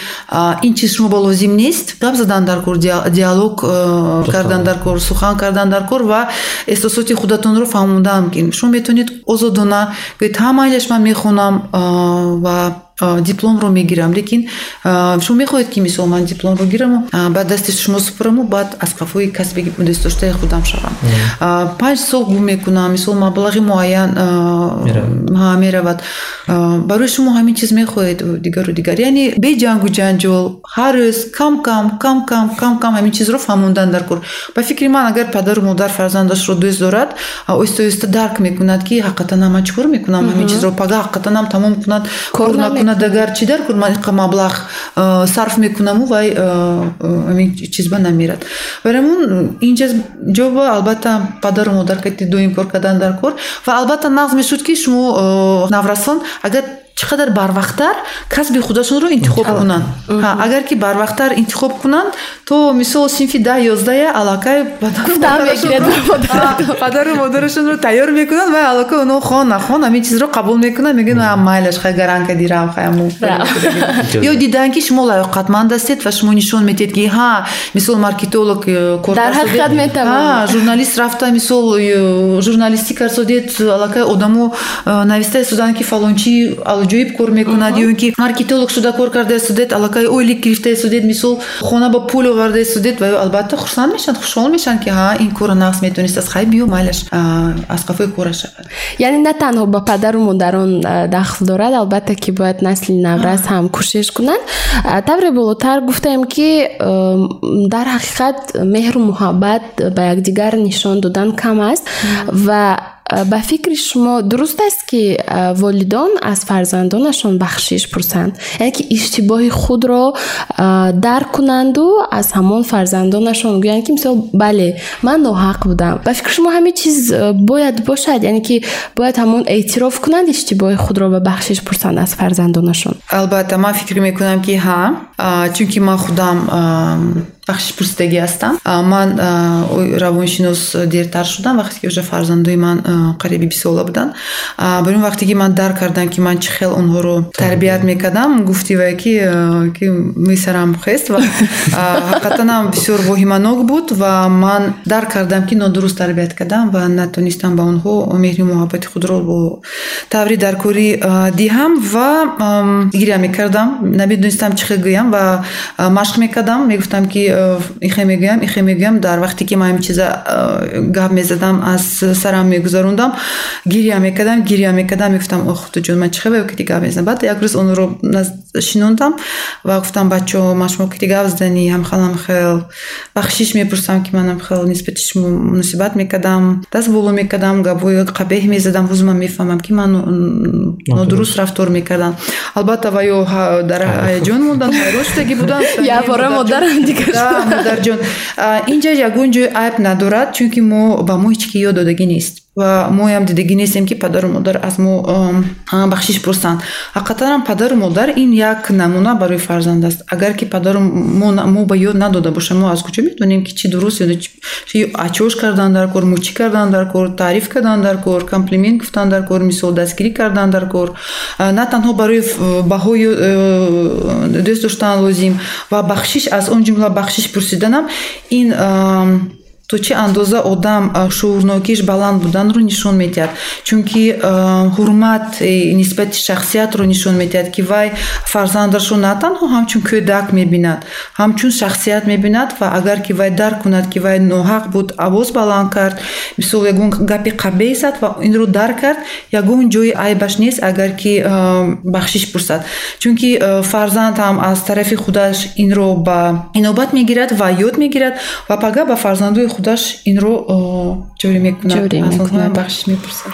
ин чиз шумо ба лозим нест гап задан дар кор диалог кардан дар кор сухан кардан дар кор ва эҳсосоти худатонро фаҳмондан шумо метавонед озодона гӯед ҳа майлаш ман мехонам ва дипломро мегирам. Лекин шумо мехоҳед ки мисол ман дипломро гираму ба дасти шумо супураму баъд аз қафои касби дӯстдоштаи худам шавам. Панҷ сол гум мекунам мисол маблағи муайян меравад. барои шумо ҳамин чиз мехоҳед дигару дигар. Яъне бе ҷангу ҷанҷол ҳар рӯз кам кам кам кам кам кам ҳамин чизро фаҳмондан дар кор. Ба фикри ман агар падару модар фарзандашро дӯст дорад оҳиста оҳиста дарк мекунад ки ҳақиқатан ман чӣ кор мекунам ҳамин чизро пага ҳақиқатанам тамом кунад кор накунад кунад агар чӣ дар ман иқа маблағ э, сарф мекунаму вай ҳамин э, чизба намерад барамун инҷа ҷоба албатта падару модар кати доим кор кардан дар кор. Ва албатта нағз мешуд ки шумо э, наврасон агар чӣ қадар барвақттар касби худашонро интихоб кунанд. Агар ки барвақттар интихоб кунанд то мисол синфи да ёздая аллакай падару модарашонро тайёр мекунанд ва аллакай онҳо хон нахон ҳамин чизро қабул мекунанд мегӯянд майлаш хай гаранка дирам хаяму ё диданд ки шумо лаёқатманд ҳастед ва шумо нишон медиҳед ки ҳа мисол маркетолог э, журналист рафта мисол э, журналистӣ карсодед аллакай одамо э, нависта истоданд ки фалончи ҷоиб кор мекунад ё ин ки маркетолог шуда кор карда истодед аллакай ойлик гирифта истодед мисол хона ба пул оварда истодед ва албатта хурсанд мешаванд хушҳол мешаванд ки ҳа ин корро нақс метавонист аз хай биё майлаш аз қафои кораш шавад яъне на танҳо ба падару модарон дахл дорад албатта ки бояд насли наврас ҳам кӯшиш кунанд. Тавре болотар гуфтаем ки дар ҳақиқат меҳру муҳаббат ба якдигар нишон додан кам аст ва ба фикри шумо дуруст аст ки э, волидон аз фарзандонашон бахшиш пурсанд? Яъне ки иштибоҳи худро э, дарк кунанду аз ҳамон фарзандонашон гӯянд ки мисол бале ман ноҳақ будам. Ба фикри шумо ҳамин чиз бояд бошад? Яъне ки бояд ҳамон эътироф кунанд иштибоҳи худро ба бахшиш пурсанд аз фарзандонашон? Албатта ман фикр мекунам ки ҳа чунки ман худам бахшишпурсидагӣ ҳастам. Ман равоншинос дертар шудам вақте ки уже фарзандои ман қариби бисола буданд. Барои вақте ки ман дарк кардам ки ман чӣ хел онҳоро тарбият мекардам гуфти вай ки мисарам хест ва ҳақиқатанам бисёр воҳиманок буд ва ман дарк кардам ки нодуруст тарбият кардам ва натонистам ба онҳо меҳри муҳаббати худро бо таври даркорӣ диҳам ва гиря мекардам. Намедонистам чӣ хел гӯям ва машқ мекардам. Мегуфтам ки ихе мегӯям ихе мегӯям дар вақте ки ман чиза гап мезадам аз сарам мегузарондам гирья мекардам гирья мекардам мегуфтам охутуҷон ман чихе кити гап мезанам? Баъд як рӯз онро шинондам ва гуфтам бачо ман шумо кити гап заданӣ ҳамхелам хел бахшиш мепурсам ки манам хел нисбати шумо муносибат мекардам даст боло мекардам гапҳои қабеҳ мезадам ҳозир ман мефаҳмам ки ман нодуруст рафтор мекардам. Албатта ва ё дар ҳаяҷон мондан ҳайрон шудагӣ буданд якбора модарам дигар мадарҷон инҷа ягон ҷои айб надорад чунки мо ба мо ҳеч ки ёд додагӣ нест ва моям дидагӣ нестем ки падару модар аз мо бахшиш пурсанд. Ҳақиқатанам падару модар ин як намуна барои фарзанд аст. Агар ки падару мо ба ёд надода боша мо аз куҷо медонем ки чӣ дуруст ё ачош кардан дар кор мучӣ кардан дар кор таъриф кардан дар кор комплимент гуфтан дар кор мисол дастгирӣ кардан дар кор на танҳо барои баҳо дӯст доштан лозим ва бахшиш аз он ҷумла бахшиш пурсиданам ин то чӣ андоза одам шуурнокиш баланд буданро нишон медиҳад? Чунки ҳурмат нисбати шахсиятро нишон медиҳад ки вай фарзандашро на танҳо ҳамчун кӯдак мебинад. Ҳамчун шахсият мебинад ва агар ки вай дарк кунад ки вай ноҳақ буд овоз баланд кард мисол ягон гапи қабеҳ зад ва инро дарк кард ягон ҷои айбаш нест агар ки бахшиш пурсад. Чунки фарзанд ҳам аз тарафи худаш инро ба инобат мегирад ва ёд мегирад ва пага ба фарзандои худаш инро ҷорӣ мекунад? Бахшиш мепурсад.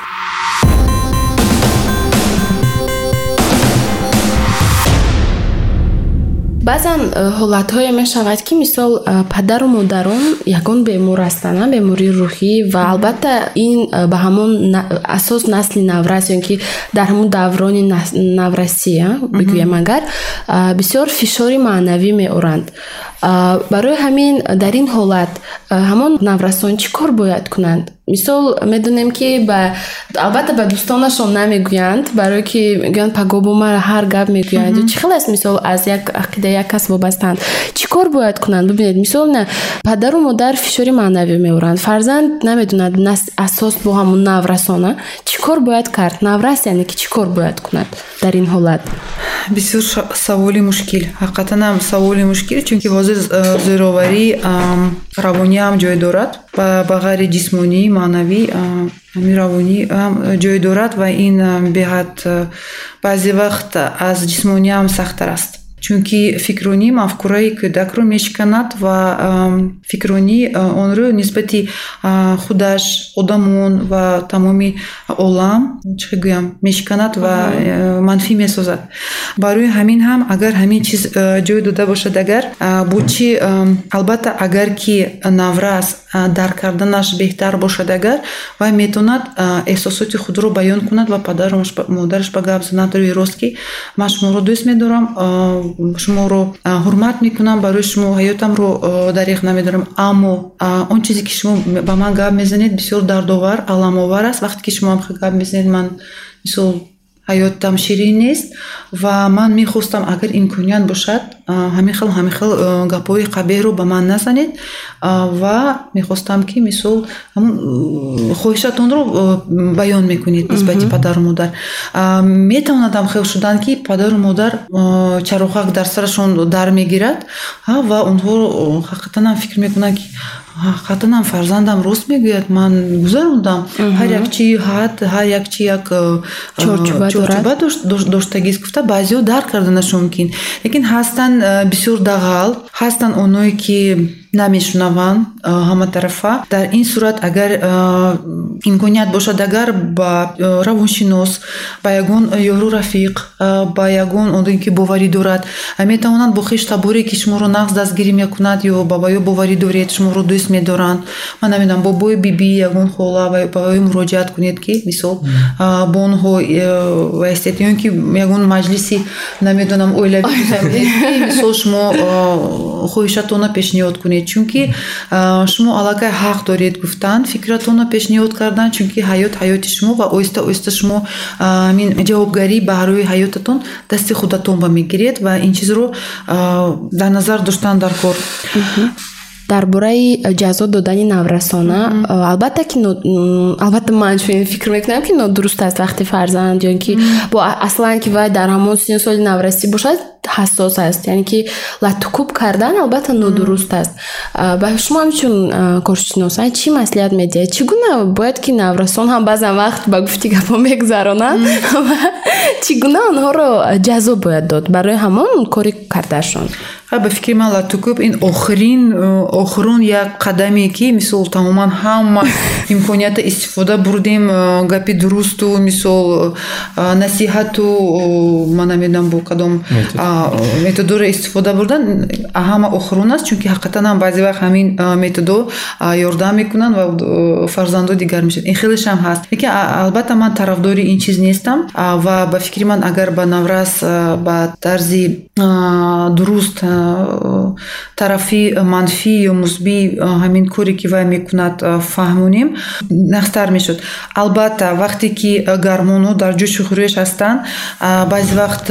Баъзан ҳолатҳое мешавад ки мисол падару модарон ягон бемор ҳастанд бемории рӯҳӣ ва албатта ин ба ҳамон асос насли наврас ё ки дар ҳамон даврони наврасӣ бигӯям агар бисёр фишори маънавӣ меоранд барои ҳамин дар ин ҳолат ҳамон наврасон чӣ кор бояд кунанд? Мисол медонем ки албатта ба дӯстонашон намегӯянд барое ки гӯянд пагобо мара ҳар гап мегӯянд. Чӣ хел аст мисол аз як ақида як кас вобастаанд чӣ кор бояд кунанд? Бубинед мисол падару модар фишори маънавӣ меоранд. Фарзанд намедонад асос бо ҳамон наврасона. Чӣ кор бояд кард? Наврас яъне ки чӣ кор бояд кунад дар ин ҳолат? Бисёр саволи мушкил. Ҳақиқатанам саволи мушкил чунки ҳозир зӯроварӣ равониам ҷой дорад ба ғайри ҷисмонӣ маънавӣ ҳамин равонӣ ҳам ҷой дорад ва ин беҳад баъзе вақт аз ҷисмониам сахттар аст чунки фикрронӣ мафкураи кӯдакро мешиканад ва фикрронӣ онро нисбати худаш одамон ва тамоми олам чӣ гӯям мешиканад ва манфӣ месозад. Барои ҳамин ҳам агар ҳамин чиз ҷой дода бошад агар бо чӣ албатта агар ки наврас дарк карданаш беҳтар бошад агар вай метавонад эҳсосоти худро баён кунад ва падару модараш ба гап занад рӯи рост ки ман шуморо дӯст медорам шуморо ҳурмат мекунам барои шумо ҳаётамро дариқ намедорам. Аммо он чизе ки шумо ба ман гап мезанед бисёр дардовар аламовар аст. Вақте ки шумо гап мезанед ман мисол ҳаётам ширин нест ва ман мехостам агар имконият бошад ҳамин хел ҳамин хел гапҳои қабеҳро ба ман назанед ва мехостам ки мисол хоҳишатонро баён мекунед нисбати падару модар. Метавонадам хел шудан ки падару модар чароғак дар сарашон дар мегирад ва онҳо ҳақиқатанам фикр мекунанд ки ҳақиқатанам фарзандам рост мегӯяд ман гузарондам ҳар як чи ҳад ҳар як чи як чорчӯба доштагист гуфта баъзеҳо дарк карданаш мумкин лекин ҳастанд бисёр дағал. Ҳастанд оное ки намешунаванд ҳаматарафа дар ин сурат агар имконият бошад агар ба равоншинос ба ягон ёру рафиқ ба ягон одаме ки боварӣ дорад метавонанд бо хеш таборе ки шуморо нағз дастгирӣ мекунад ё бабоё боварӣ доред шуморо дӯст медоранд. Ман намедонам бобои биби ягон хола ба ё муроҷиат кунед ки мисол бо онҳо вайстед ё ин ки ягон маҷлиси намедонам оилавӣ мисол шумо хоҳишатона пешниҳод кунед чунки шумо аллакай ҳақ доред гуфтан фикратонро пешниҳод кардан чунки ҳаёт ҳаёти шумо ва оҳиста оҳиста шумо ин ҷавобгарӣ баҳрои ҳаётатон дасти худатон ба мегиред ва ин чизро дар назар доштан дар кор дар бораи ҷазо додани наврасона. Албатта ки албатта ман чунин фикр мекунам ки нодуруст аст вақти фарзанд ё ки бо аслан ки вай дар ҳамон синни соли наврасӣ бошад ҳассос аст. Яъне ки латукуб кардан албатта нодуруст аст. Ба шумо ҳамчун коршиносан чӣ маслиҳат медиҳед? Чӣ гуна бояд ки наврасон ҳам баъзан вақт ба гуфти гапҳо мегузаронанд чӣ гуна онҳоро ҷазо бояд дод? Барои ҳамон кори кардашон ба фикри ман латукуб ин охирин охирун як қадаме ки мисол тамоман ҳама имконията истифода бурдем гапи дурусту мисол насиҳату ман намедонам бо кадом методоро истифода бурдан ҳама охирун аст чунки ҳақиқатан ҳам баъзе вақт ҳамин методо ёрдам мекунанд ва фарзандо дигар мешавад. Ин хелешам ҳаст. Лекин албатта ман тарафдори ин чиз нестам ва ба фикри ман агар ба наврас ба тарзи дуруст тарафи манфӣ ё мусбӣ ҳамин коре ки вай мекунад фаҳмонем нахстар мешуд. Албатта вақте ки гармонҳо дар ҷӯшу хӯреш ҳастанд баъзе вақт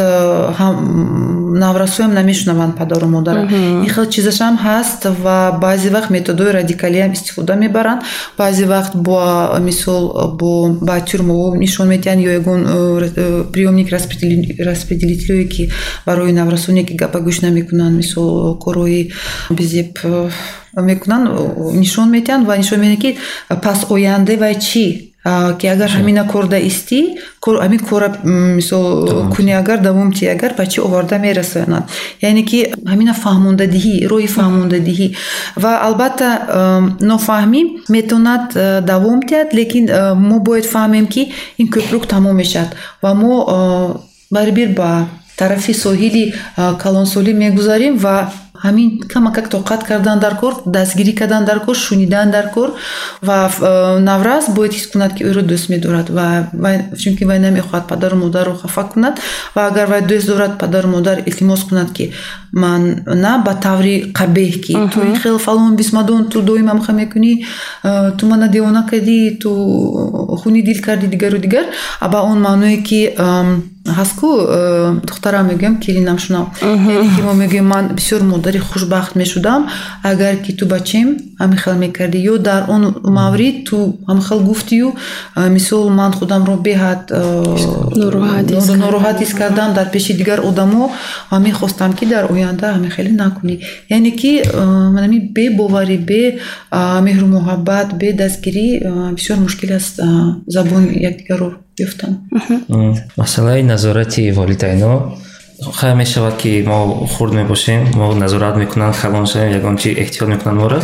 наврасоям намешунаванд падару модарам. Ин хел чизашам ҳаст ва баъзе вақт методҳои радикалиам истифода мебаранд. Баъзе вақт бо мисол бо ба тюрмоҳо нишон медиҳанд ё ягон приёмник распределителие ки барои наврасоне ки гапа гӯш намекунанд мисол корҳои безеб мекунанд нишон медиҳанд ва нишон медиҳанд ки пас оянда вай чӣ ки агар ҳамина корда истӣ ҳамин кора мисол кунӣ агар давом тӣ агар ба чӣ оварда мерасонад. Яъне ки ҳамина фаҳмондадиҳӣ роҳи фаҳмондадиҳӣ. Ва албатта нофаҳмӣ метавонад давом диҳад лекин мо бояд фаҳмем ки ин кӯпрук тамом мешавад. Ва мо барибир ба тарафи соҳили калонсолӣ мегузарем ва ҳамин камакак тоқат кардан дар кор дастгирӣ кардан дар кор шунидан дар кор ва наврас бояд ҳис кунад ки ӯро дӯст медорад ва чунки вай намехоҳад падару модарро хафа кунад ва агар вай дӯст дорад падару модар илтимос кунад ки ман на ба таври қабеҳ ки ту ин хел фалон бисмадон ту доим амха мекунӣ ту мана девона кардӣ ту хуни дил кардӣ дигару дигар ба он маъное ки ҳастку духтарам мегӯям келинам шунав. Ки мо мегӯем ман бисёр модари хушбахт мешудам. Агар ки ту бачем ҳамин хел мекардӣ? Ё дар он маврид ту ҳамин хел гуфтию мисол ман худамро беҳад нороҳат ҳис кардам дар пеши дигар одамо ва мехостам ки дар оянда ҳамин хеле накунӣ. Яъне ки манами бебоварӣ бе меҳру муҳаббат бе дастгирӣ бисёр мушкил аст забони якдигарро ёфтан масъалаи назорати волидайно хай мешавад ки мо хурд мебошем мо назорат мекунанд халон шавем ягон чи эҳтиёт мекунанд моро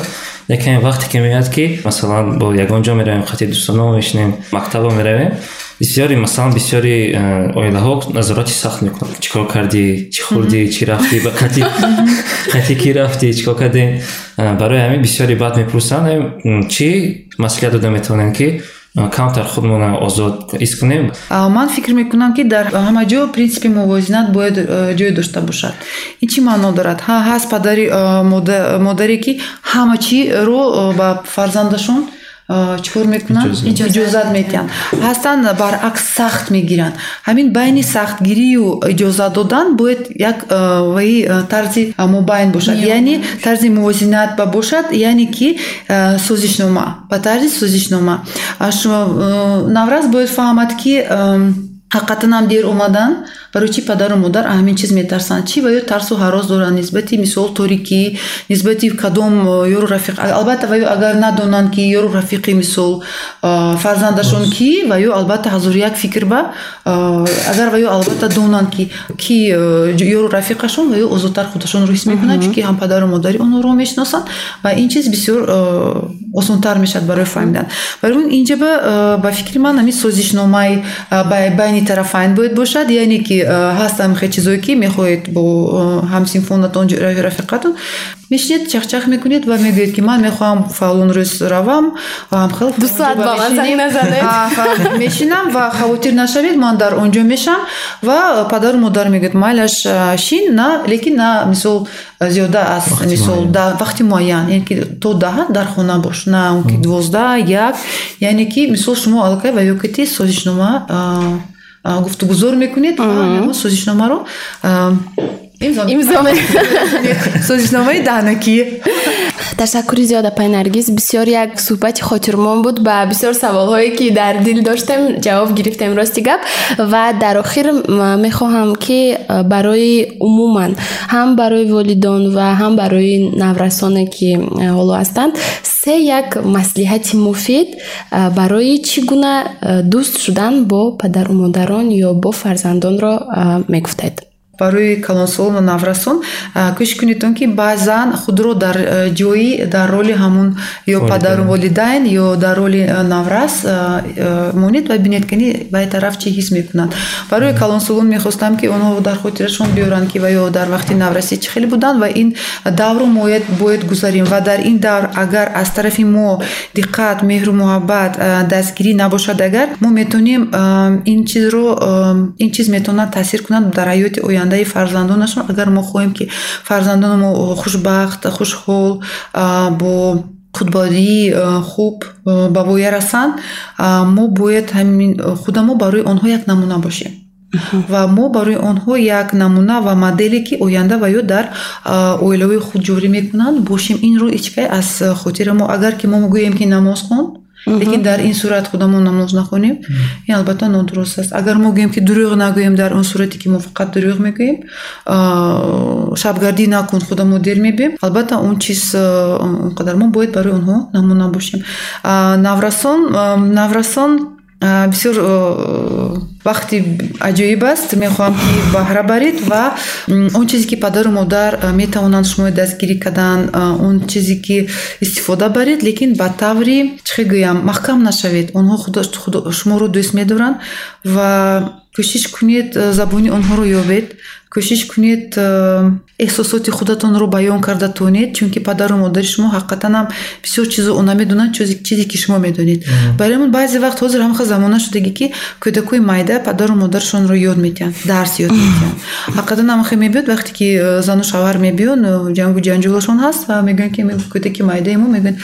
лекин вақте ки меояд ки масалан бо ягон ҷо меравем хати дӯстоно мешинем мактабо меравем бисёри масалан бисёри э, оилаҳо назороти сахт мекунанд. Чӣ кор кардӣ? Чӣ хӯрдӣ чӣ рафтӣ? Ба қати кӣ рафтӣ? Чӣ кор кардӣ? Э, барои ҳамин бисёри баъд мепурсанд. Чӣ маслиҳат дода метавонем ки камтар худмона озод ҳис кунем ман фикр мекунам ки дар ҳама ҷо принсипи мувозинат бояд ҷой дошта бошад. Ин чӣ маъно дорад? Ҳаст падари модаре ки ҳама чиро ба фарзандашон чикор мекунанд? Иҷозат медиҳанд ҳастанд баръакс сахт мегиранд. Ҳамин байни сахтгирию иҷозат додан бояд як ваи тарзи мобайн бошад. Яъне тарзи мувозинат ба бошад яъне ки созишнома. Ба тарзи созишнома. Наврас бояд фаҳмад ки ҳақиқатанам дер омадан барои чӣ падару модар ҳамин чиз метарсанд чӣ? Ва ё тарсу ҳарос доранд нисбати мисол торикӣ нисбати кадом ёру рафиқ. Албатта ва ё агар надонанд ки ёру рафиқи мисол фарзандашон кӣ ва ё албатта ҳазору як фикр ба агар ва ё албатта донанд ки ки ёру рафиқашон ва ё озодтар худашонро ҳис мекунанд чунки ҳам падару модари онҳоро мешиносанд ва ин чиз бисёр осонтар мешавад барои фаҳмидан барои он инҷа ба фикри ман ҳамин созишномаи байни тарафайн бояд бошад яъне ки ҳаст ҳамихе чизое ки мехоҳед бо ҳамсинфонатон рафиқатон мешинед чахчах мекунед ва мегӯед ки ман мехоҳам фалон рӯз равам ва ҳамхел мешинам ва хавотир нашавед ман дар он ҷо мешам ва падару модар мегӯяд майлаш шин на лекин на мисол зиёда аст мисол вақти муайян. Яъне ки то даҳа дар хона бош на он ки дувоздаҳ як. Яъне ки мисол шумо аллакай ва ёкити созишнома гуфтугузор мекунед созишномаро имзо созишномаи даҳнакӣ. Ташаккури зиёд апай наргиз бисёр як суҳбати хотирмон буд ба бисёр саволҳое ки дар дил доштем ҷавоб гирифтем рости гап ва дар охир мехоҳам ки барои умуман ҳам барои волидон ва ҳам барои наврасоне ки ҳоло ҳастанд се як маслиҳати муфид барои чӣ гуна дӯст шудан бо падару модарон ё бо фарзандонро мегуфтед барои калонсол ва наврасон кӯшиш кунед он ки баъзан худро дар ҷои дар роли ҳамун ё падару волидайн ё дар роли наврас монед ва бинед ки баътараф чӣ ҳис мекунанд барои калонсолон мехостам ки онҳо дар хотирашон биёранд ки ва ё дар вақти наврасӣ чӣ хеле буданд ва ин давру мояд бояд гузарем. Ва дар ин давр агар аз тарафи мо диққат меҳру муҳаббат дастгирӣ набошад агар мо метавонем ин чизро ин чиз метавонад таъсир кунад дар ҳаёти ояндаи фарзандонашон агар мо хоҳем ки фарзандони мо хушбахт хушҳол бо худбодии хуб ба воя расанд мо бояд ҳамин худамо барои онҳо як намуна бошем. Ва мо барои онҳо як намуна ва моделе ки оянда ва ё дар оилаҳои худ ҷорӣ мекунанд бошем инро ичкай аз хотира мо. Агар ки мо гӯем ки намоз хон лекин дар ин сурат худамон намоз нахонем. Ин албатта нодуруст аст. Агар мо гӯем ки дурӯғ нагӯем дар он сурате ки мо фақат дурӯғ мегӯем шабгардӣ накун худамо дер мебем. Албатта он чиз он қадар мо бояд барои онҳо намуна бошем наврасон наврасон бисёр вақти аҷоиб аст. Мехоҳам ки баҳра баред ва он чизе ки падару модар метавонанд шумо дастгирӣ кардан он чизе ки истифода баред лекин ба таври чӣ хел гӯям маҳкам нашавед. Онҳо шуморо дӯст медоранд ва кӯшиш кунед забони онҳоро ёбед. Кӯшиш кунед эҳсосоти худатонро баён карда тонед чунки падару модари шумо ҳақиқатанам бисёр чизо она медонанд чизе ки шумо медонед. Барои ҳамон баъзе вақт ҳозир ҳамаха замона шудагӣ ки кӯдакҳои майда падару модарашонро ёд метиҳанд дарс ёд метиҳанд ҳақиқатан ҳамаха мебиёд вақте ки зану шавҳар мебиён ҷангу ҷанҷолашон ҳаст ва мегӯянд ки кӯдаки майдаи мо мегӯянд.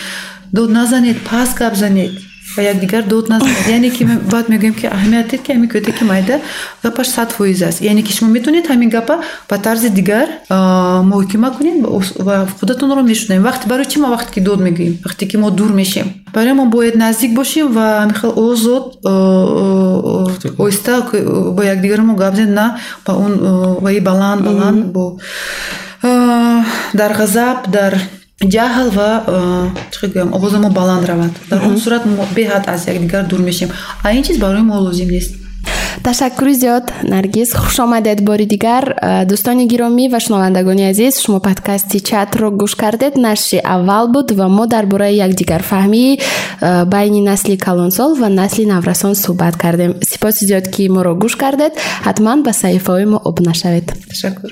Дод назанед паст гап занед ва якдигар дод назанед яъне ки баъд мегӯем ки аҳамиятед ки ҳамин кӯдаки майда гапаш сад фоиз аст. Яъне ки шумо метавонед ҳамин гапа ба тарзи дигар муҳокима кунед ва худатонро мешунавед вақте барои чӣ мо вақте ки дод мегӯем? Вақте ки мо дур мешем. Барои мо бояд наздик бошем ва ҳамихел озод оҳиста бо якдигаро гап зед на ба он ваи баланд баланд бо дар ғазаб дар ҷаҳл ва чӣ гӯям овозамо баланд равад. Дар он сурат мо беҳад аз якдигар дур мешем. А ин чиз барои мо лозим нест. Ташаккури зиёд наргиз. Хуш омадед бори дигар. Дӯстони гиромӣ ва шунавандагони азиз шумо подкасти чатро гӯш кардед. Нашри аввал буд ва мо дар бораи якдигарфаҳмии байни насли калонсол ва насли наврасон суҳбат кардем. Сипоси зиёд ки моро гӯш кардед ҳатман ба саҳифаҳои мо обуна шавед ташаккур